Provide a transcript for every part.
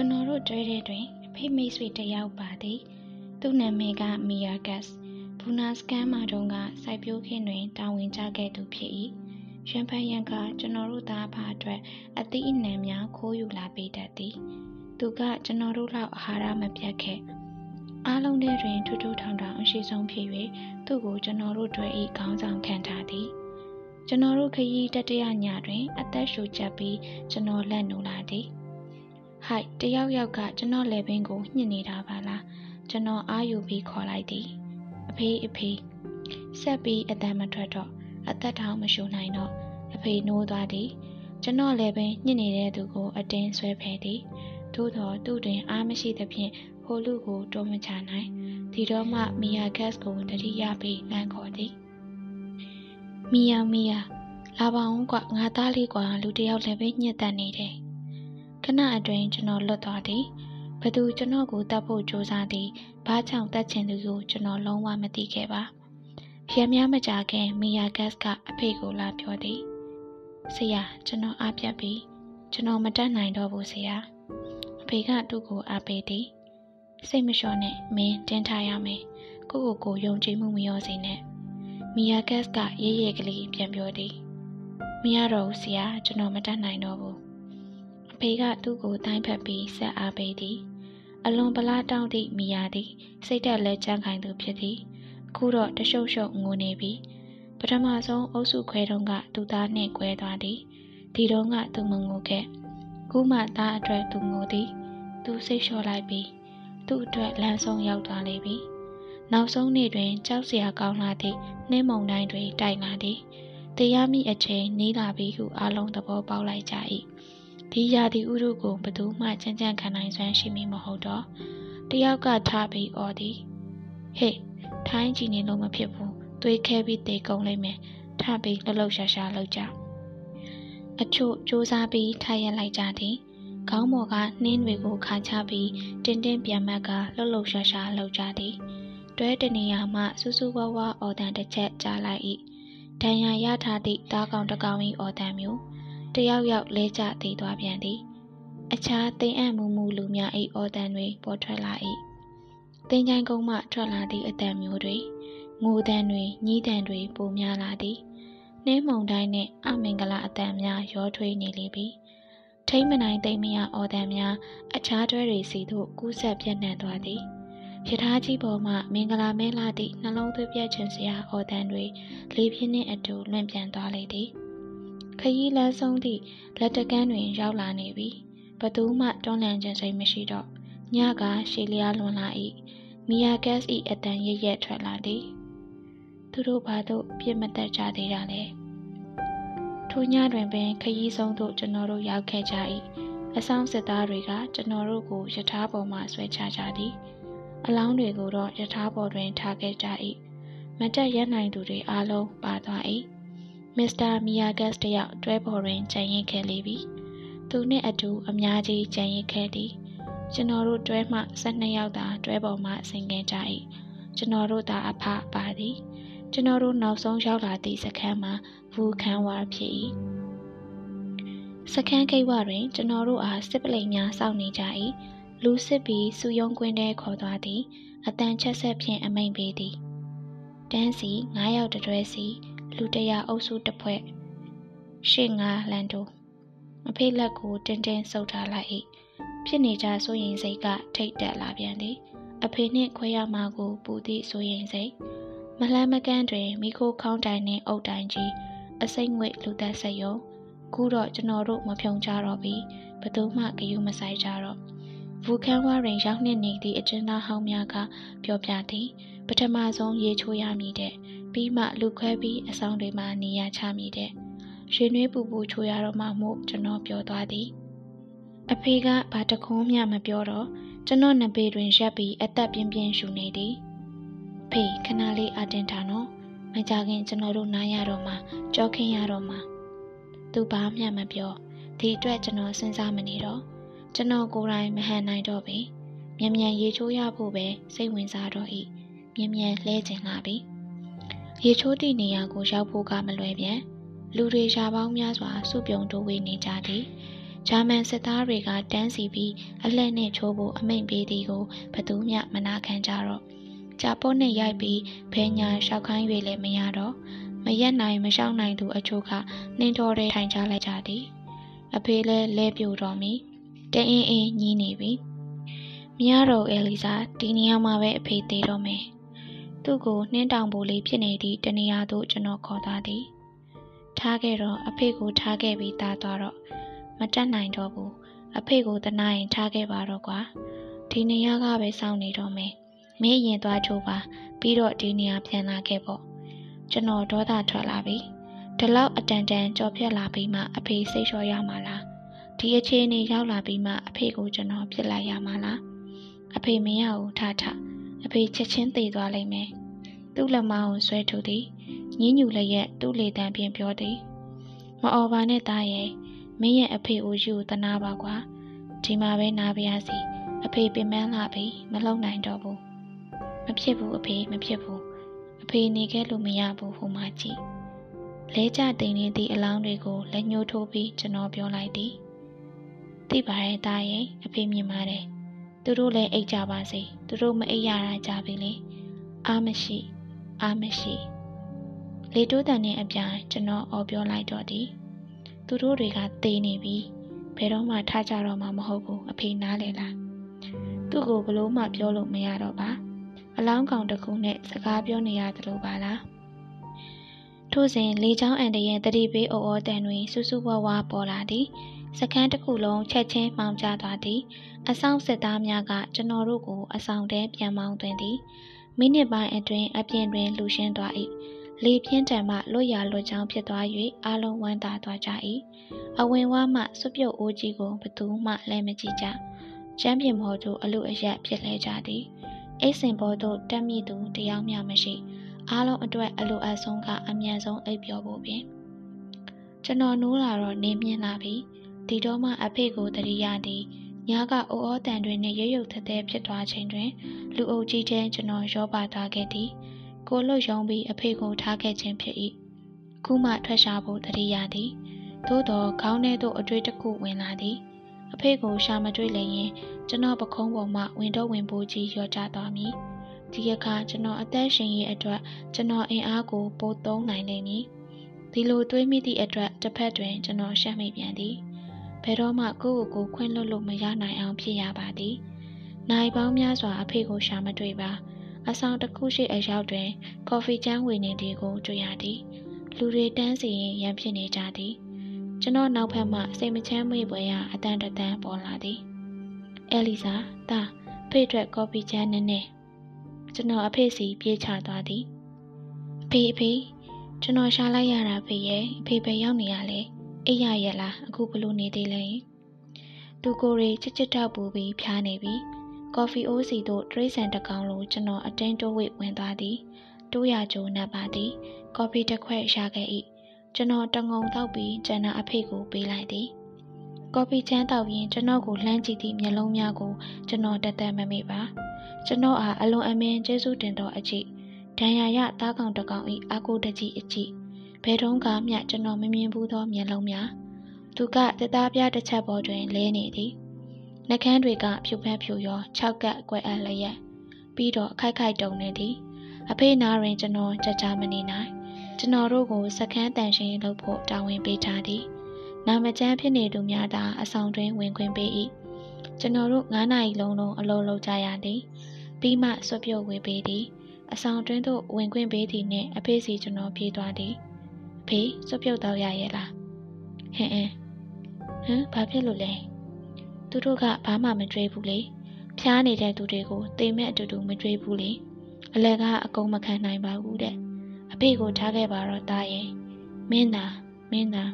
ကျွန်တော်တို့တွဲတဲ့တွင်အဖေမိတ်ဆွေတစ်ယောက်ပါသည်သူ့နာမည်ကမီယာဂတ်ဘူနာစကန်မှာတုန်းကစိုက်ပျိုးခင်းတွင်တာဝန်ကျခဲ့သူဖြစ်၏ရန်ဖန်ရန်ကကျွန်တော်တို့သားဖာအတွက်အသီးအနှံများခိုးယူလာပေးတတ်သည်သူကကျွန်တော်တို့လောက်အာဟာရမပြတ်ခဲ့အားလုံးထဲတွင်ထူးထူးထောင်ထောင်အရှိဆုံးဖြစ်၍သူ့ကိုကျွန်တော်တို့တွေ့၏ခေါင်းဆောင်ခံထားသည်ကျွန်တော်တို့ခရီးတတရညတွင် အသက်ရှူချက်ပြီးကျွန်တော်လက်နိုးလာသည် ဟိုက်တယောက်ယောက်ကကျွန်တော်လက်ပင်ကိုညှစ်နေတာပါလားကျွန်တော်အာယူပြီးခေါ်လိုက်သည်အဖေအဖေဆက်ပြီးအတန်မထွက်တော့အသက်ထောင်မရှူနိုင်တော့အဖေနိုးသွားသည်ကျွန်တော်လည်းပင်ညှစ်နေတဲ့သူကိုအတင်းဆွဲဖယ်သည်သို့တော်သူ့တွင်အားမရှိသဖြင့်ဟိုလူကိုတွန်းမချနိုင်ဒီတော့မှမီယာဂက်စ်ကိုတတိယပြီးလမ်းခေါ်သည်မီယာမီယာလာပါအောင်ကွငါသားလေးကွာလူတယောက်လည်းပဲညှစ်တတ်နေတယ် ခဏအတွင်းကျွန်တော်လွတ်သွားသည်ဘသူကျွန်တော်ကိုတတ်ဖို့ကြိုးစားသည်ဘာကြောင့်တတ်ချင်သူကိုကျွန်တော်လုံးဝမသိခဲ့ပါရံများမကြခင်မီယာဂက်စ်ကအဖေကိုလာပြောသည်ဆရာကျွန်တော်အားပြတ်ပြီကျွန်တော်မတတ်နိုင်တော့ဘူးဆရာအဖေကသူ့ကိုအားပေးသည်စိတ်မလျှော့နဲ့မင်းတင်းထားရမယ်ကိုကိုကိုယုံကြည်မှုမရောစေနဲ့မီယာဂက်စ်ကရေးရဲကလေးပြန်ပြောသည်မရတော့ဘူးဆရာကျွန်တော်မတတ်နိုင်တော့ဘူးအ ဖေကသူ့ကိုတိုင်းဖက်ပြီးဆက်အားပေးသည်အလွန်ပလားတောင်းသည့်မိယာသည် စိတ်တက်လဲကြမ်းခိုင်သူဖြစ်သည်အခုတော့တရှုပ်ရှုပ်ငိုနေပြီပထမဆုံးအုပ်စုခွဲတုန်းကသူသားနှင့်꿰သွားသည်ဒီတုန်းကသူမငိုခဲ့ခုမှသားအတွက်သူငိုသည်သူစိတ်လျှော့လိုက်ပြီးသူ့အတွက်လမ်းဆုံးရောက်သွားလေပြီနောက်ဆုံးနေ့တွင်ကြောက်စရာကောင်းလာသည့်နှင်းမုန်တိုင်းတွေတိုက်လာသည်တရားမိအချိန်နီးလာပြီဟုအလုံးသဘောပေါက်လိုက်ကြ၏ ဒီရာသီဥတုကိုဘသူမှချမ်းချမ်းခံနိုင်စွမ်းရှိမည်မဟုတ်တော့တယောက်ကထားပြီးអော်သည်ဟေ့ထိုင်းကြည့်နေလို့မဖြစ်ဘူးသွေးခဲပြီးတေကုန်လိမ့်မယ်ထပြီးလှုပ်လှုပ်ရှားရှားလုပ်ကြအချို့စူးစမ်းပြီးထိုင်ရလိုက်ကြသည်ခေါင်းပေါ်ကနှင်းတွေကိုခါချပြီးတင်းတင်းပြန်မက်ကလှုပ်လှုပ်ရှားရှားလုပ်ကြသည်တွဲတနေရာမှစူးစူးဝါးဝါအော်တန်တစ်ချက်ကြားလိုက်၏ဒဏ်ရာရထားသည့်တားကောင်တကောင်၏အော်တန်မျိုး တယောက်ယောက်လဲကျသေးသွားပြန်သည် အခြားသိမ့်အံ့မူမူလူများ၏အော်တန်တွေပေါ်ထွက်လာ၏တင်ချိုင်ကုန်းမှထွက်လာသည့်အတန်မျိုးတွေငိုတန်တွေညည်းတန်တွေပိုများလာသည်နှင်းမုန်တိုင်းနှင့်အမင်္ဂလာအတန်များရောထွေးနေလေပြီထိမ့်မနိုင်သိမ့်မရအော်တန်များအခြားတွဲတွေစီသို့ကူးဆက်ပြန့်နှံ့သွားသည်ရထားကြီးပေါ်မှမင်္ဂလာမဲလာသည့်နှလုံးသွေးပြတ်ခြင်းစရာအော်တန်တွေလေပြင်းနှင့်အတူလွင့်ပြန်သွားလေသည် ခရီးလမ်းဆုံးသည့်လက်တကန်းတွင် ရောက်လာနေပြီဘသူမှတွန်းလှန်ခြင်းစိတ်မရှိတော့ညကရှည်လျားလွန်လာ၏မီယာဂက်စ်၏အတန်ရရက်ထွက်လာသည်သူတို့ဘာသို့ပြစ်မသက်ကြသေးတာလဲထိုညတွင်ပင်ခရီးဆုံးသို့ကျွန်တော်တို့ရောက်ခဲ့ကြ၏အဆောင်စစ်သားတွေကကျွန်တော်တို့ကိုယထာပေါ်မှဆွဲချကြသည်အလောင်းတွေကိုတော့ယထာပေါ်တွင်ထားခဲ့ကြ၏မတက်ရနိုင်သူတွေအားလုံးပါသွား၏ မစ္စတာမီယာဂက်စ်တယောက်တွဲပေါ်တွင်ကြံရင်ခဲ့လေပြီသူနှင့်အတူအများကြီးကြံရင်ခဲ့သည်ကျွန်တော်တို့တွဲမှ12ယောက်သာတွဲပေါ်မှဆင်ခဲ့ကြ၏ကျွန်တော်တို့သာအဖပါသည်ကျွန်တော်တို့နောက်ဆုံးရောက်လာသည့်စခန်းမှာဘူခန်းဝါဖြစ်၏စခန်းကိတ်ဝတွင် ကျွန်တော်တို့အားစစ်ပလိမ်များစောင့်နေကြ၏လူစစ်ပြီးစူယုံကွင်းထဲခေါ်သွားသည်အတန်ချက်ဆက်ဖြင့်အမိန်ပေးသည်တန်းစီ9ယောက်တတွဲစီ လူတရာအုပ်စုတစ်ဖွဲ့ရှစ်ငါလန်တိုအဖေလက်ကိုတင်းတင်းဆုပ်ထားလိုက်၏ဖြစ်နေကြစိုးရင်စိတ်ကထိတ်တက်လာပြန်သည်အဖေနှင့်ခွဲရမှာကိုပူသည့်စိုးရင်စိတ်မလှမ်းမကန်းတွင်မိခိုးခေါင်းတိုင်နှင့်အုတ်တိုင်ကြီးအစိမ့်ငွေလူသက်ဆက်ယုံခုတော့ကျွန်တော်တို့မဖြုံကြတော့ပြီဘသူမှဂယုမဆိုင်ကြတော့ဘူခန်းဝါတွင်ရောက်နှင့်နေသည့်အကျဉ်းသားဟောင်းများကပြောပြသည်ပထမဆုံးရေချိုးရမည်တဲ့ ပြီးမှလူခွဲပြီးအဆောင်တွေမှာနေရချမည်တဲ့ရွှေနှွေးပူပူချိုးရတော့မှမို့ကျွန်တော်ပြောသွားသည်အဖေကဘာတခုံးမှမပြောတော့ကျွန်တော်နဘေတွင်ရက်ပြီးအသက်ပြင်းပြင်းရှူနေသည်ဖေခဏလေးအတင်ထားနော်မကြခင်ကျွန်တော်တို့နားရတော့မှကြောခင်းရတော့မှသူဘာမှမပြောဒီအတွက်ကျွန်တော်စဉ်းစားမနေတော့ကျွန်တော်ကိုယ်တိုင်မဟန်နိုင်တော့ပြီမြန်မြန်ရေချိုးရဖို့ပဲစိတ်ဝင်စားတော့၏မြန်မြန်လှဲကျင်လာပြီ ရေချိုးသည့်နေရာကိုရောက်ဖို့ကမလွယ်ပြန်လူတွေရှားပေါင်းများစွာစုပြုံတိုးဝေးနေကြသည်ဂျာမန်စစ်သားတွေကတန်းစီပြီးအလှည့်နဲ့ချိုးဖို့အမိန့်ပေးသည်ကိုဘသူမျှမနာခံကြတော့ဂျာပိုးနဲ့ရိုက်ပြီးဘဲညာရှောက်ခိုင်း၍လည်းမရတော့မရက်နိုင်မရှောက်နိုင်သူအချို့ကနှင်းတော်တဲ့ထိုင်ကြလိုက်ကြသည်အဖေလည်းလဲပြိုတော်မီတအင်းအင်းညီးနေပြီမရတော့အဲလီဇာဒီနေရာမှာပဲအဖေသေးတော့မယ် သူ့ကိုနှင်းတောင်ပိုလေးဖြစ်နေသည့်တနေရာသို့ကျွန်တော်ခေါ်သွားသည်ထားခဲ့တော့အဖေကိုထားခဲ့ပြီးသားသွားတော့မတက်နိုင်တော့ဘူးအဖေကိုတနာရင်ထားခဲ့ပါတော့ကွာဒီနေရာကပဲစောင့်နေတော့မယ်မင်းရင်သွားချိုးပါပြီးတော့ဒီနေရာပြန်လာခဲ့ပေါ့ကျွန်တော်ဒေါသထွက်လာပြီဒီလောက်အတန်တန်ကြော်ဖြတ်လာပြီးမှအဖေစိတ်လျှော့ရမှာလားဒီအခြေအနေရောက်လာပြီးမှအဖေကိုကျွန်တော်ပြစ်လိုက်ရမှာလားအဖေမရဘူးထထအဖေချက်ချင်းသေသွားလိမ့်မယ် သူ့လက်မကိုဆွဲထုတ်သည်ညင်းညူလည်းရဲ့သူ့လေတံပြင်ပြောသည်မအော်ပါနဲ့သားရဲ့မင်းရဲ့အဖေကိုယူတနာပါကွာဒီမှာပဲနားပါရစီအဖေပင်ပန်းလာပြီမလုံနိုင်တော့ဘူးမဖြစ်ဘူးအဖေမဖြစ်ဘူးအဖေနေခဲ့လို့မရဘူးဟိုမှာကြည့်လဲကျတိန်နေသည့်အလောင်းတွေကိုလက်ညှိုးထိုးပြီးကျွန်တော်ပြောလိုက်သည်သိပါရဲ့သားရဲ့အဖေမြင်ပါတယ်သူတို့လည်းအိတ်ကြပါစေသူတို့မအိတ်ရတာကြပြီလေအားမရှိ အားမရှိလေတိုးတန်နဲ့အပြိုင်ကျွန်တော်အော်ပြောလိုက်တော့သည်သူတို့တွေကသေနေပြီဘယ်တော့မှထားကြတော့မှမဟုတ်ဘူးအဖေနားလေလားသူ့ကိုဘလို့မှပြောလို့မရတော့ပါအလောင်းကောင်တစ်ခုနဲ့စကားပြောနေရတယ်လို့ပါလားထို့စဉ်လေချောင်းအန်တရဲ့တတိပေးအော်အော်တန်တွင်စူးစူးဝါးဝါပေါ်လာသည်စကန်းတစ်ခုလုံးချက်ချင်းမှောင်ကျသွားသည် အဆောင်စစ်သားများကကျွန်တော်တို့ကိုအဆောင်ထဲပြန်မောင်းသွင်းသည် မိနစ်ပိုင်းအတွင်းအပြင်တွင်လူရှင်းသွား၏လေပြင်းထန်မှလွတ်ရလွတ်ချောင်းဖြစ်သွား၍အလုံးဝမ်းသာသွားကြ၏အဝင်ဝါမှစွပြုတ်အိုးကြီးကိုဘသူမှလည်းမကြည့်ကြချမ်းပြင်မော်တို့အလူအယက်ဖြစ်လဲကြသည်အိတ်စင်ဘောတို့တက်မိသူတယောက်မျှမရှိအားလုံးအတွက်အလိုအပ်ဆုံးကအမြန်ဆုံးအိပ်ပျော်ဖို့ပင်ကျွန်တော်နိုးလာတော့နေမြင်လာပြီဒီတော့မှအဖေကိုတတိယသည် ညကအိုးအောတန်တွင်နှင့်ရုပ်ရုပ်သဲသဲဖြစ်သွားချိန်တွင် လူအုပ်ကြီးတဲ့ကျွန်တော်ရောပါသွားခဲ့သည်ကိုလွတ်ယုံပြီးအဖေကိုထားခဲ့ခြင်းဖြစ်၏ခုမှထွက်ရှာဖို့တတိယသည်သို့တော်ခေါင်းထဲသို့အတွေ့တစ်ခုဝင်လာသည်အဖေကိုရှာမတွေ့လည်းရင်ကျွန်တော်ပခုံးပေါ်မှဝင်တော့ဝင်ပိုးကြီးရောကျသွားမည်ဒီအခါကျွန်တော်အသက်ရှင်ရေးအတွက်ကျွန်တော်အင်အားကိုပိုသုံးနိုင်လိမ့်မည်ဒီလိုတွေးမိသည့်အတွက်တစ်ဖက်တွင်ကျွန်တော်ရှက်မိပြန်သည်ဘ ယ်တော့မှကိုယ့်ကိုယ်ကိုခွင့်လွတ်လို့မရနိုင်အောင်ဖြစ်ရပါသည်နိုင်ပေါင်းများစွာအဖေကိုရှာမတွေ့ပါအဆောင်တစ်ခုရှိအရောက်တွင် ကော်ဖီချမ်းဝေနေသည်ကိုတွေ့ရသည်လူတွေတန်းစီရင်ရန်ဖြစ်နေကြသည်ကျွန်တော်နောက်ဖက်မှစိတ်မချမ်းမေ့ပွဲရာအတန်တန်ပေါ်လာသည်အဲလီဇာတာဖေ့အတွက်ကော်ဖီချမ်းနည်းနည်းကျွန်တော်အဖေစီပြေးချသွားသည်အဖေအဖေကျွန်တော်ရှာလိုက်ရတာဖေရဲ့အဖေပဲရောက်နေရလဲ အိပ်ရရဲ့လားအခုဘလို့နေသေးလဲသူကိုယ်ရီချစ်ချစ်တောက်ပူပြီးဖြားနေပြီကော်ဖီအိုးစီတို့တရိတ်ဆန်တကောင်လိုကျွန်တော်အတင်းတိုးဝိတ်ဝင်သွားသည်တိုးရကြိုးနပ်ပါသည်ကော်ဖီတစ်ခွက်ရခဲ့၏ကျွန်တော်တငုံတောက်ပြီးကျန်တာအဖေကိုပေးလိုက်သည်ကော်ဖီချမ်းတောက်ရင်ကျွန်တော်ကိုလှမ်းကြည့်သည့်မျက်လုံးများကိုကျွန်တော်တက်တက်မမိပါကျွန်တော်အားအလွန်အမင်းကျေးဇူးတင်တော်အကြည့်ဒဏ်ရာရသားကောင်တကောင်ဤအာကိုတကြီးအကြည့်ဘ ယ်တော့ကမျှကျွန်တော်မမြင်ဘူးသောမျက်လုံးများသူကတသားပြတစ်ချက်ပေါ်တွင်လဲနေသည်နှကန်းတွေကဖြူဖက်ဖြူရော၆ကပ်ကွယ်အပ်လျက်ပြီးတော့ခိုက်ခိုက်တုံနေသည်အဖေနာရင်ကျွန်တော်ကြကြမနေနိုင်ကျွန်တော်တို့ကိုစကန်းတန်ရှင်လုပ်ဖို့တာဝန်ပေးထားသည်နာမကျန်းဖြစ်နေသူများသာအဆောင်တွင်ဝင်ခွင့်ပေး၏ကျွန်တော်တို့9နာရီလုံးလုံးအလုပ်လုပ်ကြရသည်ပြီးမှဆွပြုတ်ဝေပေးသည်အဆောင်တွင်သို့ဝင်ခွင့်ပေးသည်နှင့်အဖေစီကျွန်တော်ပြေးသွားသည်အ ဖေဆွပြုတ်တော့ရရဲ့လားဟင်အင်းဟမ်ဘာဖြစ်လို့လဲသူတို့ကဘာမှမကြွေးဘူးလေဖျားနေတဲ့သူတွေကိုတိမ်မဲ့အတူတူမကြွေးဘူးလေအလဲကအကုန်မခံနိုင်ပါဘူးတဲ့အဖေကိုထားခဲ့ပါတော့တာရဲ့မင်းသာမင်းသာ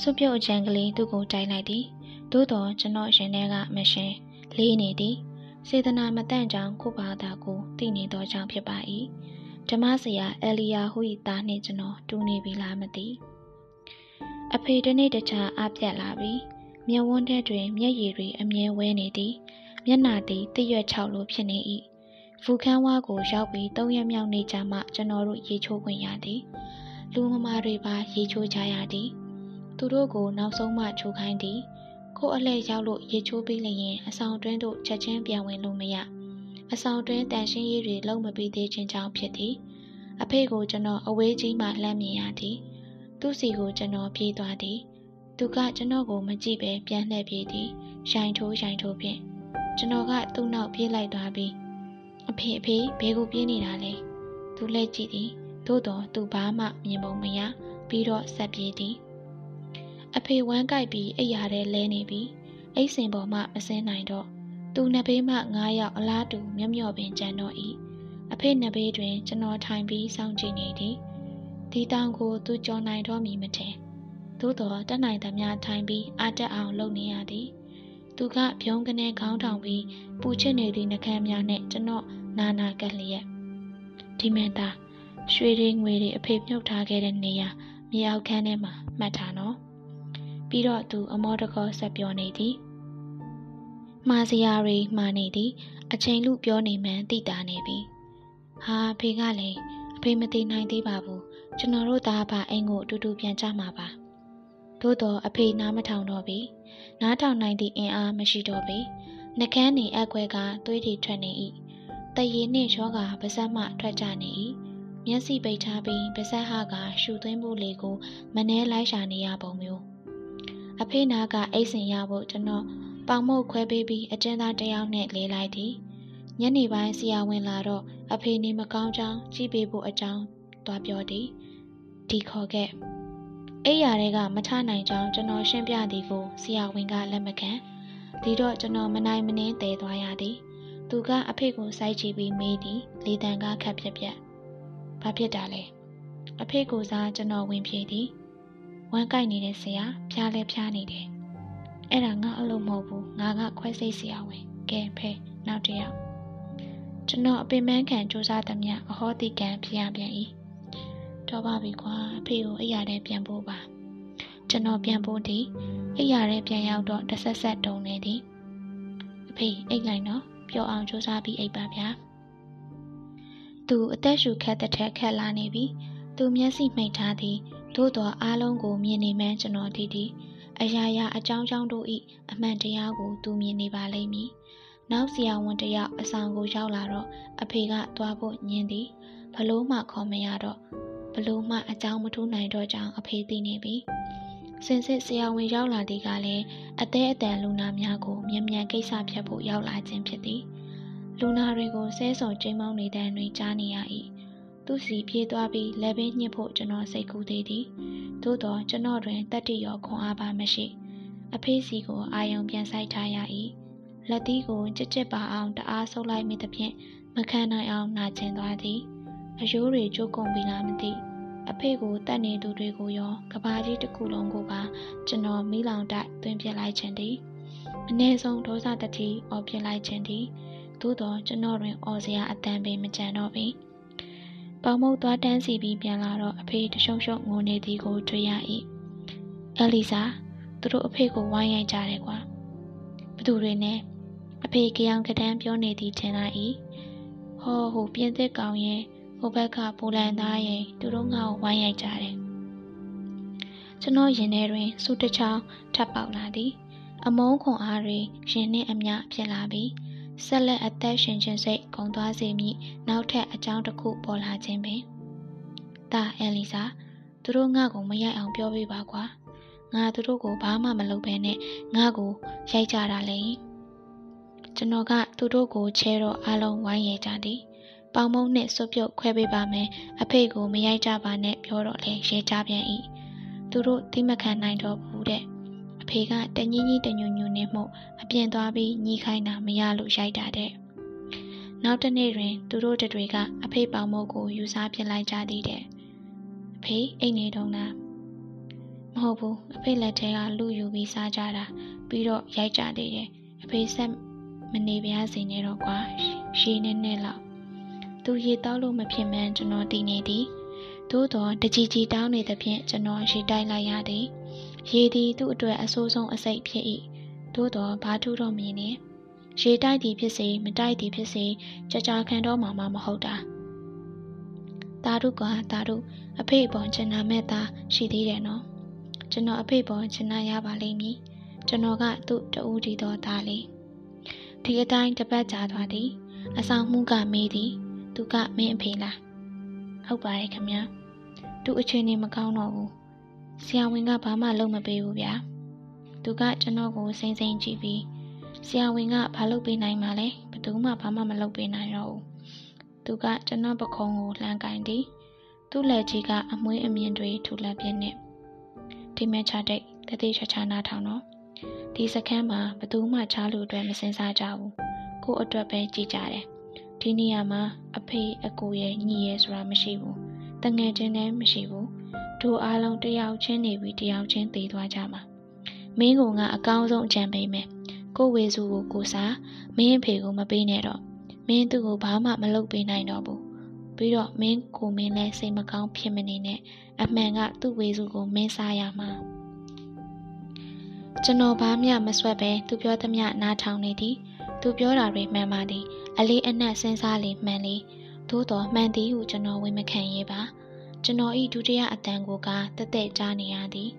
စွပြုတ်အချံကလေးသူ့ကိုတိုက်လိုက်သည်သို့တော်ကျွန်တော်ရင်ထဲကမရှင်လေးနေသည်စေတနာမတန့်ကြောင်ကိုဘာသာကိုတည်နေသောကြောင့်ဖြစ်ပါ၏ ဓမ္မဆရာအလီယာဟူ၏သားနှင့်ကျွန်တော်တူနေပြီလားမသိအဖေတနေ့တခြားအပြတ်လာပြီမျက်ဝန်းထဲတွင် မျက်ရည်တွေအမြဲဝဲနေသည်မျက်နာသည်တရွက်ချောက်လိုဖြစ်နေ၏ဖူခန်းဝါကိုရောက်ပြီးသုံးရက်မြောက်နေကြမှကျွန်တော်တို့ရေချိုးခွင့်ရသည်လူငမာတွေပါရေချိုးကြရသည် သူတို့ကိုနောက်ဆုံးမှချိုးခိုင်းသည်ခိုးအလှည့်ရောက်လို့ရေချိုးပြီးလျင်အဆောင်တွင်းသို့ချက်ချင်းပြန်ဝင်လို့မရ အဆောင်တွင်းတန်ရှင်းရေးတွေလုံးမပြီးသေးခြင်းကြောင့်ဖြစ်သည်အဖေကိုကျွန်တော်အဝေးကြီးမှလှမ်းမြင်ရသည်သူ့စီကိုကျွန်တော်ပြေးသွားသည်သူကကျွန်တော်ကိုမကြည့်ပဲပြန်လှည့်ပြေးသည်ရိုင်ထိုးရိုင်ထိုးဖြင့်ကျွန်တော်ကသူ့နောက်ပြေးလိုက်သွားပြီးအဖေအဖေဘဲကိုပြေးနေတာလဲသူလှည့်ကြည့်သည်သို့တော်သူဘာမှမြင်ပုံမရပြီးတော့ဆက်ပြေးသည်အဖေဝမ်းကြိုက်ပြီးအိပ်ရာထဲလဲနေပြီးအိတ်စင်ပေါ်မှမစင်းနိုင်တော့ သူနှစ်ဘေးမှငါးယောက်အလားတူမျက်မျောပင်ကြံတော့၏အဖေနှစ်ဘေးတွင် ကျွန်တော်ထိုင်ပြီးစောင့်ကြည့်နေသည်ဒီတောင်ကိုသူကြော်နိုင်တော့မည်မထင်သို့တော်တက်နိုင်သမျှထိုင်ပြီးအာတက်အောင်လုပ်နေရသည်သူကပြုံးကနေခေါင်းထောင်ပြီးပူချစ်နေသည့်နှကမ်းများနဲ့ကျွန်တော်နာနာကက်လျက်ဒီမန်သားရွှေတွေငွေတွေအဖေမြုပ်ထားခဲ့တဲ့နေရာမြေအောက်ခန်းထဲမှာမှတ်ထားနော်ပြီးတော့သူအမောတကောဆက်ပြောနေသည် မှားစရာတွေမှားနေသည်အချိန်လူပြောနေမှန်းသိတာနေပြီဟာအဖေကလည်းအဖေမသိနိုင်သေးပါဘူးကျွန်တော်တို့သားပါအိမ်ကိုအတူတူပြန်ကြမှာပါသို့တော့အဖေနားမထောင်တော့ပြီနားထောင်နိုင်သည့်အင်အားမရှိတော့ပြီနှကန်းနေအကွဲကသွေးတွေထွက်နေ၏တရေနှင့်ရောဂါပါဇက်မှထွက်ကြနေ၏မျက်စိပိတ်ထားပြီးပါဇက်ဟကရှူသွင်းဖို့လေကိုမနှဲလိုက်ရှာနေရပုံမျိုးအဖေနာကအိတ်စင်ရဖို့ကျွန်တော် ပေါင်မုတ်ခွဲပေးပြီးအကျဉ်းသားတယောက်နဲ့လေးလိုက်သည်ညနေပိုင်းဆရာဝန်လာတော့အဖေနေမကောင်းကြောင်းကြည့်ပေးဖို့အကြောင်းသွားပြောသည်ဒီခေါ်ခဲ့အိယာတွေကမထနိုင်ကြောင်းကျွန်တော်ရှင်းပြသည်ကိုဆရာဝန်ကလက်မခံဒီတော့ကျွန်တော်မနိုင်မနှင်းတည်သွားရသည်သူကအဖေကိုစိုက်ချပြီးမေးသည်လေတံကခက်ပြက်ပြက်ဘာဖြစ်တာလဲအဖေကိုစားကျွန်တော်ဝင်ပြေသည်ဝမ်းကိုက်နေတဲ့ဆရာဖျားလဲဖျားနေတယ် အဲ့ဒါငါအလုပ်မဟုတ်ဘူးငါကခွဲစိတ်ဆရာဝင်ကဲဖဲနောက်တစ်ယောက်ကျွန်တော်အပင်ပန်းခံစူးစမ်းသမျှအဟောတိကံဖြစ်ရပြန်၏တော့ပါပြီကွာအဖေကိုအိယာထဲပြန်ပို့ပါကျွန်တော်ပြန်ပို့သည်အိယာထဲပြန်ရောက်တော့တဆက်ဆက်တုံနေသည်အဖေအိတ်လိုက်နော်ပျော်အောင်စူးစမ်းပြီးအိပ်ပါဗျာသူအသက်ရှူခက်တဲ့ထက်ခက်လာနေပြီသူမျက်စိမှိတ်ထားသည်သို့တော်အားလုံးကိုမြင်နေမှန်းကျွန်တော်သိသည် အရာရာအကြောင်းကြောင့်တို့၏အမှန်တရားကိုသူမြင်နေပါလိမ့်မည်။နောက်ဆရာဝန်တယောက်အဆောင်ကိုရောက်လာတော့အဖေကသွားဖို့ညင်သည်။ဘလို့မှခေါ်မရတော့ဘလို့မှအကြောင်းမထူးနိုင်တော့ကြောင်းအဖေသိနေပြီ။စင်စစ်ဆရာဝန်ရောက်လာသည်ကလည်းအသေးအတန်လူနာများကိုမြန်မြန်ကိစ္စဖြတ်ဖို့ရောက်လာခြင်းဖြစ်သည်။လူနာတွေကိုဆဲဆော်ချိန်မောင်းနေတဲ့တွင်ကြားနေရ၏ သူစီပြေးသွားပြီးလက်ပင်ညှစ်ဖို့ကျွန်တော်စိတ်ကူးသေးသည်သို့တော့ကျွန်တော်တွင်တတ္တိရောခွန်အားပါမရှိ အဖေးစီကိုအာယုံပြန်ဆိုင်ထားရ၏လက်သီးကိုကြစ်ကြစ်ပါအောင်တအားဆုပ်လိုက်မိသဖြင့်မခံနိုင်အောင်နာကျင်သွားသည်အယိုးတွေကျိုးကုန်ပြီလားမသိအဖေကိုတတ်နေသူတွေကိုရောကဘာကြီးတစ်ခုလုံးကိုပါကျွန်တော်မိလောင်တိုက်တွင်ပြလိုက်ခြင်းသည်အ ਨੇ ဆုံးဒေါသတတိအော်ပြလိုက်ခြင်းသည်သို့တော့ကျွန်တော်တွင်အော်စရာအတန်ပင်မကြံတော့ပြီ ပေါမုတ်သွားတန်းစီပြီးပြန်လာတော့အဖေတရှုံရှုံငိုနေသည်ကိုတွေ့ရ၏အလီစာသူတို့အဖေကိုဝိုင်းရိုက်ကြတယ်ကွာဘသူတွေနဲ့အဖေကြောင်ကတန်းပြောနေသည်ထင်လိုက်၏ဟောဟိုပြင်းသစ်ကောင်ရဲ့ဟိုဘက်ကပိုလန်သားရဲ့သူတို့ငါ့ကိုဝိုင်းရိုက်ကြတယ်ကျွန်တော်ရင်ထဲတွင်စူးတစ်ချောင်းထပ်ပေါက်လာသည် အမုန်းခွန်အားတွေရင်နှင့်အမျှဖြစ်လာပြီး ဆက်လက်အသက်ရှင်ခြင်းစိတ်ဂုံသွားစေမည်နောက်ထပ်အကြောင်းတစ်ခုပေါ်လာခြင်းပင်ဒါအဲလီစာသူတို့ငါ့ကိုမရိုက်အောင်ပြောပေးပါကွာငါသူတို့ကိုဘာမှမလုပ်ဘဲနဲ့ငါ့ကိုရိုက်ကြတာလေကျွန်တော်ကသူတို့ကိုချဲတော့အလုံးဝိုင်းရဲကြသည်ပေါင်မုံနှင့်စွပ်ပြုတ်ခွဲပေးပါမယ်အဖေကိုမရိုက်ကြပါနဲ့ပြောတော့လေရဲကြပြန်၏သူတို့တိမခံနိုင်တော့ဘူးတဲ့အ ဖေကတညင်းကြီးတညွညွနဲ့မှုအပြင်သွားပြီးညီးခိုင်းတာမရလို့ရိုက်တာတဲ့နောက်တနေ့တွင် သူတို့တတွေကအဖေပေါင်မုတ်ကိုယူစားပြလိုက်ကြသည်တဲ့အဖေအိတ်နေတော့လားမဟုတ်ဘူးအဖေလက်ထဲကလူယူပြီးစားကြတာပြီးတော့ရိုက်ကြသေးတယ်အဖေဆက်မနေပြားစီနေတော့ကွာရှည်နေနေလောက်သူရေတောက်လို့မဖြစ်မှန်းကျွန်တော်တည်နေသည်သို့တော့တကြီးကြီးတောင်းနေသဖြင့်ကျွန်တော်ရေတိုက်လိုက်ရသည် ရေသည်သူ့အတွက်အဆိုးဆုံးအစိတ်ဖြစ်၏သို့တော့ဘာထူးတော့မြင်နေရေတိုက်သည်ဖြစ်စေမတိုက်သည်ဖြစ်စေကြကြခံတော့မှမမဟုတ်တာတာတို့ကတာတို့အဖေပေါ်ကျန်နာမဲ့သားရှိသေးတယ်နော်ကျကျွန်တော်အဖေပေါ်ချင်နာရပါလိမ့်မည်ကျွန်တော်ကသူ့တူဦးဒီတော်သားလေးဒီအတိုင်းတပတ်ကြာသွားသည်အဆောင်မှုကမေးသည်သူကမင်းအဖေလားဟုတ်ပါတယ်ခင်ဗျာသူအချိန်နေမကောင်းတော့ဘူး ဆရာဝန်ကဘာမှလုပ်မပေးဘူးဗျာသူကကျွန်တော်ကိုစိမ့်စိမ့်ကြည့်ပြီးဆရာဝန်ကဘာလုပ်ပေးနိုင်မှာလဲဘယ်သူမှဘာမှမလုပ်ပေးနိုင်တော့ဘူးသူကကျွန်တော်ပခုံးကိုလှမ်းကင်သည်သူ့လက်ကြီးကအမွှေးအမြင်တွေထူလက်ပြင်းနေဒီမဲ့ချတဲ့တတိချာချာနာထောင်တော့ဒီစခန်းမှာဘသူမှချားလို့အတွက်မစင်စားကြဘူးကို့အတွက်ပဲကြည်ကြတယ်ဒီနေရာမှာအဖေအကိုရဲ့ညီရဲ့ဆိုတာမရှိဘူးတငယ်ချင်းလည်းမရှိဘူး တို့အားလုံးတယောက်ချင်းနေပြီးတယောက်ချင်းသေသွားကြမှာမင်းကငါအကောင်းဆုံးအကြံပေးမယ်ကိုဝေစုကိုကိုစားမင်းအဖေကိုမပေးနဲ့တော့မင်းသူ့ကိုဘာမှမလုပ်ပေးနိုင်တော့ဘူးပြီးတော့မင်းကိုမင်းလည်းစိတ်မကောင်းဖြစ်မနေနဲ့အမှန်ကသူ့ဝေစုကိုမင်းစားရမှာကျွန်တော်ဘာမှမဆွက်ပဲသူပြောသမျှနားထောင်နေသည်သူပြောတာတွေမှန်ပါသည် အလေးအနက်စဉ်းစားလေမှန်လေသို့တော်မှန်သည်ဟုကျွန်တော်ဝန်မခံရဲပါ ကျွန်တော်ဤဒုတိယအတန်ကိုကတက်တက်ကြားနေရသည်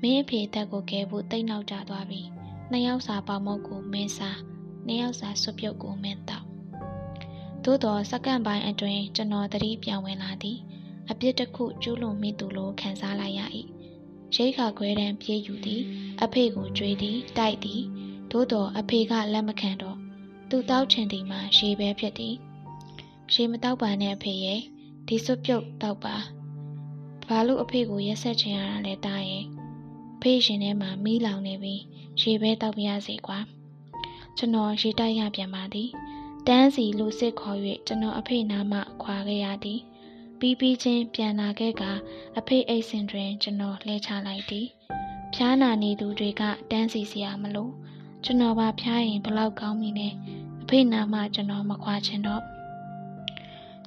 မင်းအဖေတက်ကိုကဲဖို့တိတ်နောက်ကျသွားပြီနှစ်ယောက်စာပေါမုတ်ကိုမင်းစားနှစ်ယောက်စာဆွပြုတ်ကိုမင်းတောက်သို့တော်စက္ကန့်ပိုင်းအတွင်းကျွန်တော်သတိပြောင်းဝင်လာသည်အပြစ်တစ်ခုကျူးလွန်မိသူလိုခံစားလိုက်ရ၏ရိတ်ခါခွဲတန်းပြေးယူသည် အဖေကိုကြွေးသည်တိုက်သည်သို့တော်အဖေကလက်မခံတော့သူတောက်ချင်သည်မှာရေပဲဖြစ်သည်ရေမတောက်ပါနဲ့အဖေရဲ့ ဒီစွပ်ပြုတ်တောက်ပါဘာလို့အဖေကိုရက်ဆက်ချင်ရတာလဲတားရဲ့ဖေးရှင်ထဲမှာမီးလောင်နေပြီးရေပဲတောက်ပြရစေကွာကျွန်တော်ရေတိုက်ရပြန်ပါသည်တန်းစီလူစစ်ခေါ်၍ကျွန်တော်အဖေနာမှခွာခဲ့ရသည်ပြီးပြီးချင်းပြန်လာခဲ့ကအဖေအိတ်စင်တွင် ကျွန်တော်လှဲချလိုက်သည်ဖျားနာနေသူတွေကတန်းစီစရာမလိုကျွန်တော်ပါဖျားရင်ဘလောက်ကောင်းပြီလဲအဖေနာမှကျွန်တော်မခွာချင်တော့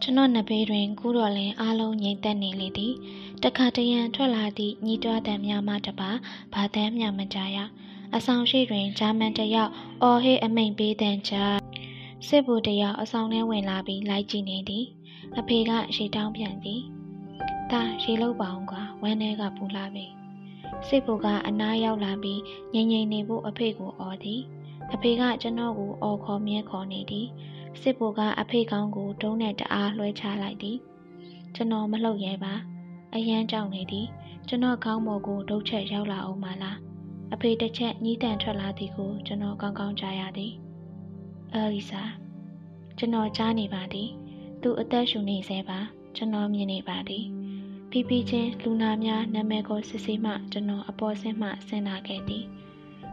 ကျွန်တော်နဘေးတွင်ကူးတော်လင်အားလုံးငြိမ်သက်နေလေသည်တခါတရံထွက်လာသည့်ညီတွားတံများမှတပါဘာတမ်းမြမကြရအဆောင်ရှိတွင်ဂျာမန်တယောက်အော်ဟေးအမိန်ပေးတန်ချစစ်ဗိုလ်တယောက်အဆောင်ထဲဝင်လာပြီးလိုက်ကြည့်နေသည်အဖေကရေတောင်းပြန်သည်ဒါရေလောက်ပါအောင်ကွာဝမ်းထဲကပူလာပြီစစ်ဗိုလ်ကအနားရောက်လာပြီးငြိမ်ငြိမ်နေဖို့အဖေကိုအော်သည်အဖေကကျွန်တော်ကိုအော်ခေါ်မြဲခေါ်နေသည် စစ်ဗိုလ်ကအဖေကောင်းကိုတုံးနဲ့တအားလွှဲချလိုက်သည်ကျွန်တော်မလှုပ်ရဲပါအရန်ကြောက်နေသည်ကျွန်တော်ခေါင်းပေါ်ကိုဒုတ်ချက်ရောက်လာအောင်မလားအဖေတစ်ချက်ညီးတန်ထွက်လာသည်ကိုကျွန်တော်ကောင်းကောင်းကြားရသည်အဲလီစာကျွန်တော်ကြားနေပါသည်သူအသက်ရှူနေစေပါကျွန်တော်မြင်နေပါသည်ဖိဖိချင်းလူနာများနာမည်ကိုစစ်ဆေးမှကျွန်တော်အပေါ်ဆင်းမှဆင်းလာခဲ့သည်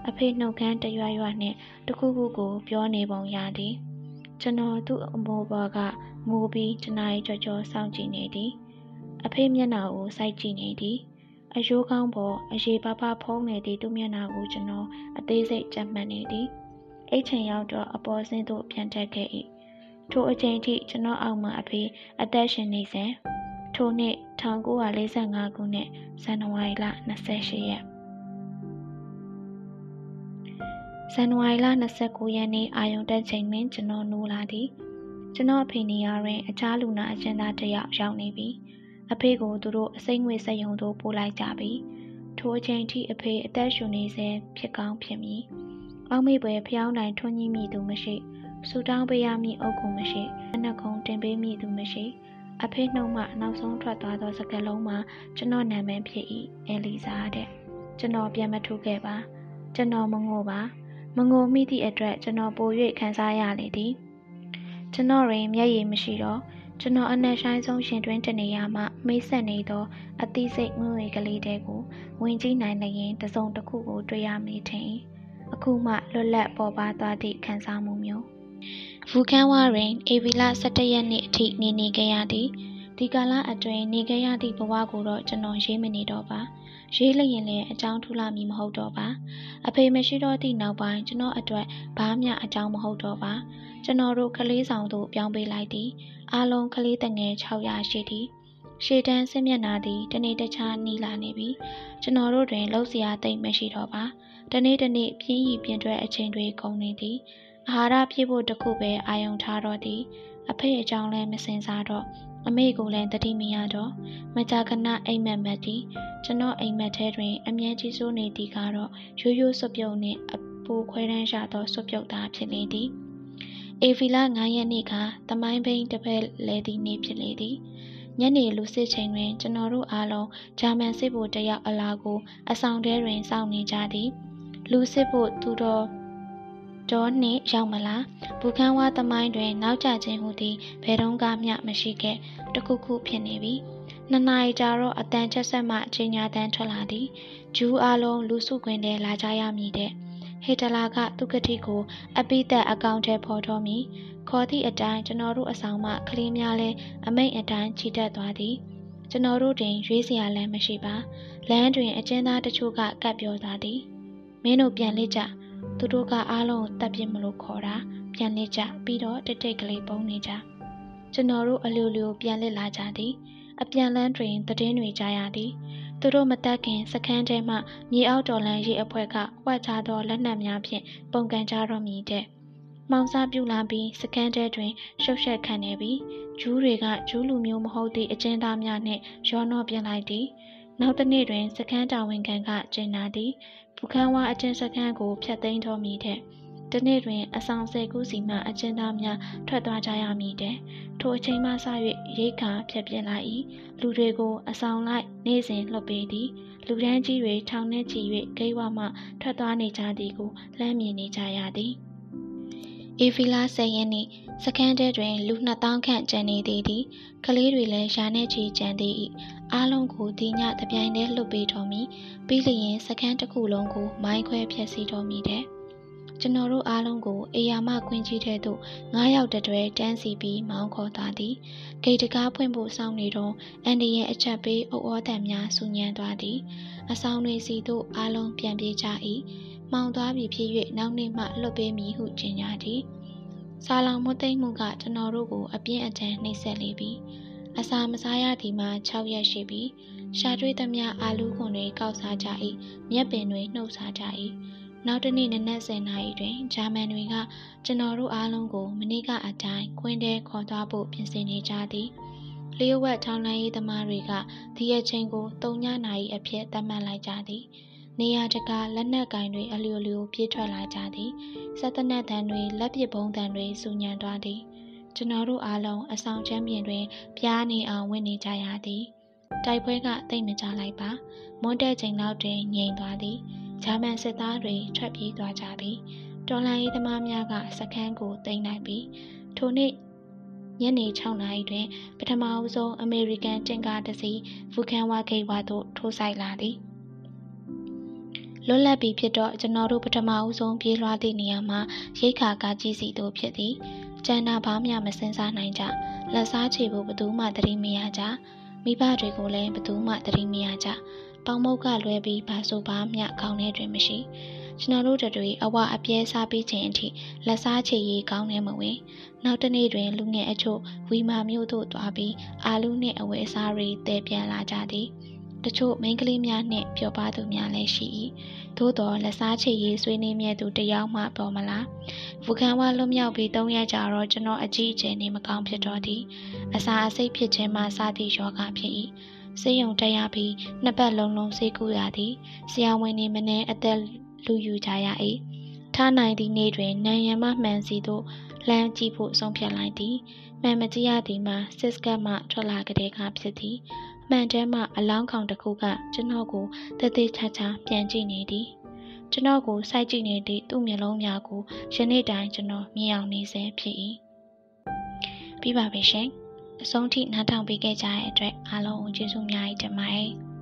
အဖေနှုတ်ခမ်းတရွရွနှင့်တခုခုကိုပြောနေပုံရသည် ကျွန်တော်သူ့အမောပေါ်ကမူပြီးတနားရီကြော်ကြော်စောင့်ကြည့်နေသည်အဖေမျက်နှာကိုစိုက်ကြည့်နေသည်အယိုးကောင်းပေါ်အရေပါပါဖုံးနေသည့်သူ့မျက်နှာကိုကျွန်တော်အသေးစိတ်ကြက်မှတ်နေသည်အိတ်ချင်ရောက်တော့အပေါ်ဆင်းသို့ပြန်တက်ခဲ့၏ထိုအချိန်ထိကျွန်တော်အောက်မှာအဖေအသက်ရှင်နေစဉ်ထိုနှစ်1945ခုနှစ်ဇန်နဝါရီလ28ရက် ဇန်နဝါရီလ29ရက်နေ့အာယုံတက်ချိန်တွင်ကျွန်တော်နိုးလာသည်ကျွန်တော်အဖေနေရာတွင်အခြားလူနာအကျဉ်းသားတစ်ယောက်ရောက်နေပြီအဖေကိုသူတို့အစိမ့်ငွေစက်ယုံသို့ပို့လိုက်ကြပြီထိုအချိန်ထိအဖေအသက်ရှူနေစေဖြစ်ကောင်းဖြစ်မည်အောက်မေ့ပွဲဖျောင်းနိုင်ထွန်းကြီးမိသူမရှိဆူတောင်းပေးရမည့်အုပ်ကူမရှိအနက်ကုံတင်ပေးမိသူမရှိအဖေနှုတ်မှနောက်ဆုံးထွက်သွားသောစကားလုံးမှာကျွန်တော်နာမည်ဖြစ်၏အဲလီဇာတဲ့ကျွန်တော်ပြန်မထုတ်ခဲ့ပါ ကျွန်တော်မငိုပါ မငိုမိသည့်အတွက်ကျွန်တော်ပို၍ခံစားရလေသည်ကျွန်တော်တွင်မျက်ရည်မရှိတော့ကျွန်တော်အနက်ဆိုင်ဆုံးရှင်တွင်တနေရာမှမိတ်ဆက်နေသောအသိစိတ်ငွေကလေးတဲကိုဝင်ကြည့်နိုင်လျင်တစုံတစ်ခုကိုတွေ့ရမည်ထင်အခုမှလွတ်လပ်ပေါ်ပါသွားသည့်ခံစားမှုမျိုးဗူကန်ဝါတွင်အေဗီလ17ရက်နေ့အထိနေနေခဲ့ရသည်ဒီကာလအတွင်းနေခဲ့ရသည့်ဘဝကိုတော့ကျွန်တော်ရေးမနေတော့ပါ ရေးလျင်လည်းအကြောင်းထူလာမည်မဟုတ်တော့ပါအဖေမရှိတော့သည့်နောက်ပိုင်းကျွန်တော်အတွက်ဘာမှအကြောင်းမဟုတ်တော့ပါကျွန်တော်တို့ကလေးဆောင်သို့ပြောင်းပေးလိုက်သည်အားလုံးကလေးတငယ်600ရှိသည်ရှေတန်းဆင်းမျက်နာသည်တနေ့တခြားနီးလာနေပြီကျွန်တော်တို့တွင်လှုပ်ရှားသိမ့်မရှိတော့ပါတနေ့တနေ့ပြင်းရည်ပြင်းတွဲအချိန်တွေကုန်နေသည်အာဟာရပြည့်ဖို့တခုပဲအာယုံထားတော့သည်အဖေအကြောင်းလည်းမစင်စားတော့ အမေကိုလည်းတတိမရတော့မကြာခဏအိမ်မက်မက်သည်ကျွန်တော်အိမ်မက်ထဲတွင် အမြဲကြီးစိုးနေသည်ကတော့ရိုးရိုးစွပြုတ်နှင့်အပူခွဲတန်းရသောစွပြုတ်သားဖြစ်လေသည်အေဖီလာ9ရက်နေ့ကတမိုင်းဘိန်းတစ်ဖက်လဲသည့်နေ့ဖြစ်လေသည်ညနေလူစစ်ချိန်တွင် ကျွန်တော်တို့အားလုံးဂျာမန်စစ်ဗိုလ်တယောက်အလားကို အဆောင်ထဲတွင်စောင့်နေကြသည် လူစစ်ဗိုလ်သူတော် တော်နှင့်ရောက်မလားဘူခန်းဝါသမိုင်းတွင် နောက်ကျခြင်းဟူသည်ဘယ်တော့မှမရှိခဲ့တခုခုဖြစ်နေပြီနှစ်နာရီကြာတော့အတန်ချက်ဆက်မှအချိန်ညာတန်းထွက်လာသည်ဂျူးအားလုံးလူစုခွင်ထဲလာကြရမည်တဲ့ဟေတလာကသူကတိကို အပိသက်အကောင့်ထဲပေါ်တော်မီခေါ်သည့်အတိုင်းကျွန်တော်တို့အဆောင်မှကလေးများလဲအမိတ်အတိုင်းချီတက်သွားသည်ကျွန်တော်တို့တွင်ရွေးစရာလမ်းမရှိပါလမ်းတွင်အကျဉ်းသားတချို့ကကပ်ပြောသွားသည်မင်းတို့ပြန်လက်ကြ သူတို့ကအားလုံးကိုတတ်ပြစ်မလို့ခေါ်တာပြန်လက်ကြပြီးတော့တိတ်တိတ်ကလေးပုံနေကြကျွန်တော်တို့အလျိုလျိုပြန်လက်လာကြသည်အပြန်လန်းတွင်တည်င်းတွေကြားရသည်သူတို့မတက်ခင်စခန်းထဲမှမြေအောက်တော်လန်ရေးအဖွဲ့ကဝှက်ချသောလက်နက်များဖြင့်ပုံကန်ကြတော့မည်တဲ့မောင်စားပြူလာပြီးစခန်းထဲတွင်ရှုပ်ရှက်ခံနေပြီးဂျူးတွေကဂျူးလူမျိုးမဟုတ်သည့်အကျဉ်းသားများနှင့်ရောနှောပြင်လိုက်သည် နောက်တစ်နေ့တွင်စခန်းတာဝန်ခံကကျင်းနာသည်ပူခန်းဝါအကျဉ်းစခန်းကိုဖျက်သိမ်းတော်မူတဲ့တနေ့တွင်အဆောင်ဆယ်ခုစီမှအကျဉ်းသားများထွက်သွားကြရမည်တဲ့ထိုအချိန်မှစ၍ရိတ်ခါဖြတ်ပြစ်လိုက်၏လူတွေကိုအဆောင်လိုက်နေ့စဉ်လှုပ်ပေးသည်လူတန်းကြီးတွေထောင်နှင့်ချီ၍ဂိတ်ဝမှထွက်သွားနေကြသည်ကိုလှမ်းမြင်နေကြရသည်အေဖီလာ၁၀ရက်နေ့စခန်းထဲတွင်လူ2000ခန့်ကျန်နေသေးသည်ကလေးတွေလည်းရာနှင့်ချီကျန်သေး၏ အားလုံးကိုဒီညတပြိုင်တည်းလွတ်ပေးတော်မူပြီးလျင်စခန်းတစ်ခုလုံးကိုမိုင်းခွဲဖျက်ဆီးတော်မူတဲ့ကျွန်တော်တို့အားလုံးကိုအေယာမခွင်းကြီးထဲသို့ငားရောက်တဲ့တွဲတန်းစီပြီးမောင်းခေါ်သွားသည်ဂိတ်တကားဖွင့်ဖို့စောင့်နေတော့အန်ဒီရဲ့အချက်ပေးအုပ်အောတန်များဆူညံသွားသည်အဆောင်တွေစီသို့အားလုံးပြန်ပြေးကြ၏မှောင်သွားပြီဖြစ်၍နောက်နေ့မှလွတ်ပေးမည်ဟုကြေညာသည်ဆာလောင်မသိမ့်မှုကကျွန်တော်တို့ကိုအပြင်းအထန်နှိပ်စက်လေပြီ အစာမစားရသည်မှာ6ရက်ရှိပြီရှာတွေးသမျှအာလူးခွန်တွေကောက်စားကြ၏မြက်ပင်တွေနှုတ်စားကြ၏နောက်တနေ့နနက်10နာရီတွင်ဂျာမန်တွေကကျွန်တော်တို့အားလုံးကိုမနေ့ကအတိုင်းခွင်းထဲခေါ်သွားဖို့ပြင်ဆင်နေကြသည်လျှို့ဝှက်ထောင်လိုင်းရေးသမားတွေကဒီအချိန်ကို၃ညနာရီအဖြစ်သတ်မှတ်လိုက်ကြသည်နေရာတကာလက်နက်ကင်တွေအလျိုလျိုပြေးထွက်လာကြသည်စက်တနက်တန်တွေလက်ပစ်ဘုံတန်တွေစူညံသွားသည် ကျွန်တော်တို့အားလုံးအဆောင်ချမ်းပြင်တွင်ပြားနေအောင်ဝင်နေကြရသည်တိုက်ပွဲကတိတ်မကြလိုက်ပါမွန်းတဲ့ချိန်လောက်တွင်ငြိမ်သွားသည်ဂျာမန်စစ်သားတွေထွက်ပြေးသွားကြပြီးတော်လှန်ရေးသမားများကစခန်းကိုသိမ်းလိုက်ပြီးထိုနေ့ညနေ6နာရီတွင် ပထမအဆုံးအမေရိကန်တင်ကားတစ်စီးဗူကန်ဝါဂိတ်ဝါသို့ထိုးဆိုင်လာသည်လွတ်လပ်ပြီဖြစ်တော့ကျွန်တော်တို့ပထမအဆုံးပြေးလွှားသည့်နေရာမှာရိတ်ခါကားကြီးစီတို့ဖြစ်သည် ကျန်တာဘာမှမစင်စားနိုင်ကြလက်စားချေဖို့ဘသူမှသတိမရကြမိဘတွေကိုလည်းဘသူမှသတိမရကြပေါင်မုတ်ကလွဲပြီးဘာဆိုဘာမျှခေါင်းထဲတွင်မရှိကျွန်တော်တို့တွေအဝအပြဲစားပြီးခြင်းအထိလက်စားချေရေးကောင်းနေမဝင်နောက်တနေ့တွင်လူငယ်အချို့ဝီမာမျိုးသို့သွားပြီးအာလူနှင့်အဝယ်စားတွေတည်ပြန်လာကြသည် တချို့မိန်းကလေးများနှင့်ပျော်ပါသူများလည်းရှိ၏သို့တော်လက်စားချေရေးဆွေးနွေးမြဲသူတယောက်မှပေါ်မလားဘူခံဝလွတ်မြောက်ပြီး၃ရက်ကြာတော့ကျွန်တော်အကြီးအကျယ်နေမကောင်းဖြစ်တော့သည်အစာအစိတ်ဖြစ်ခြင်းမှစသည့်ယောဂဖြစ်၏ဆေးရုံတက်ရပြီးနှစ်ပတ်လုံးလုံးဆေးကုရသည်ဆရာဝန်နေမနှဲအသက်လူယူကြရ၏ထားနိုင်သည့်နေ့တွင်နံရံမှမှန်စီသို့လမ်းကြည့်ဖို့ဆုံးဖြတ်လိုက်သည်မှန်မကြည့်ရသည်မှာစစ်ကတ်မှထွက်လာကြတဲ့ကဖြစ်သည် မှန်တဲမှအလောင်းကောင်တစ်ခုကကျွန်တော်ကိုတသေးချာချာပြန်ကြည့်နေသည်ကျွန်တော်ကိုစိုက်ကြည့်နေသည့်သူ့မျက်လုံးများကိုယနေ့တိုင်ကျွန်တော်မြင်အောင်နေစေဖြစ်၏ပြီးပါပြီရှင်အဆုံးထိနားထောင်ပေးခဲ့ကြတဲ့အတွက်အားလုံးကိုကျေးဇူးများကြီးတင်ပါတယ်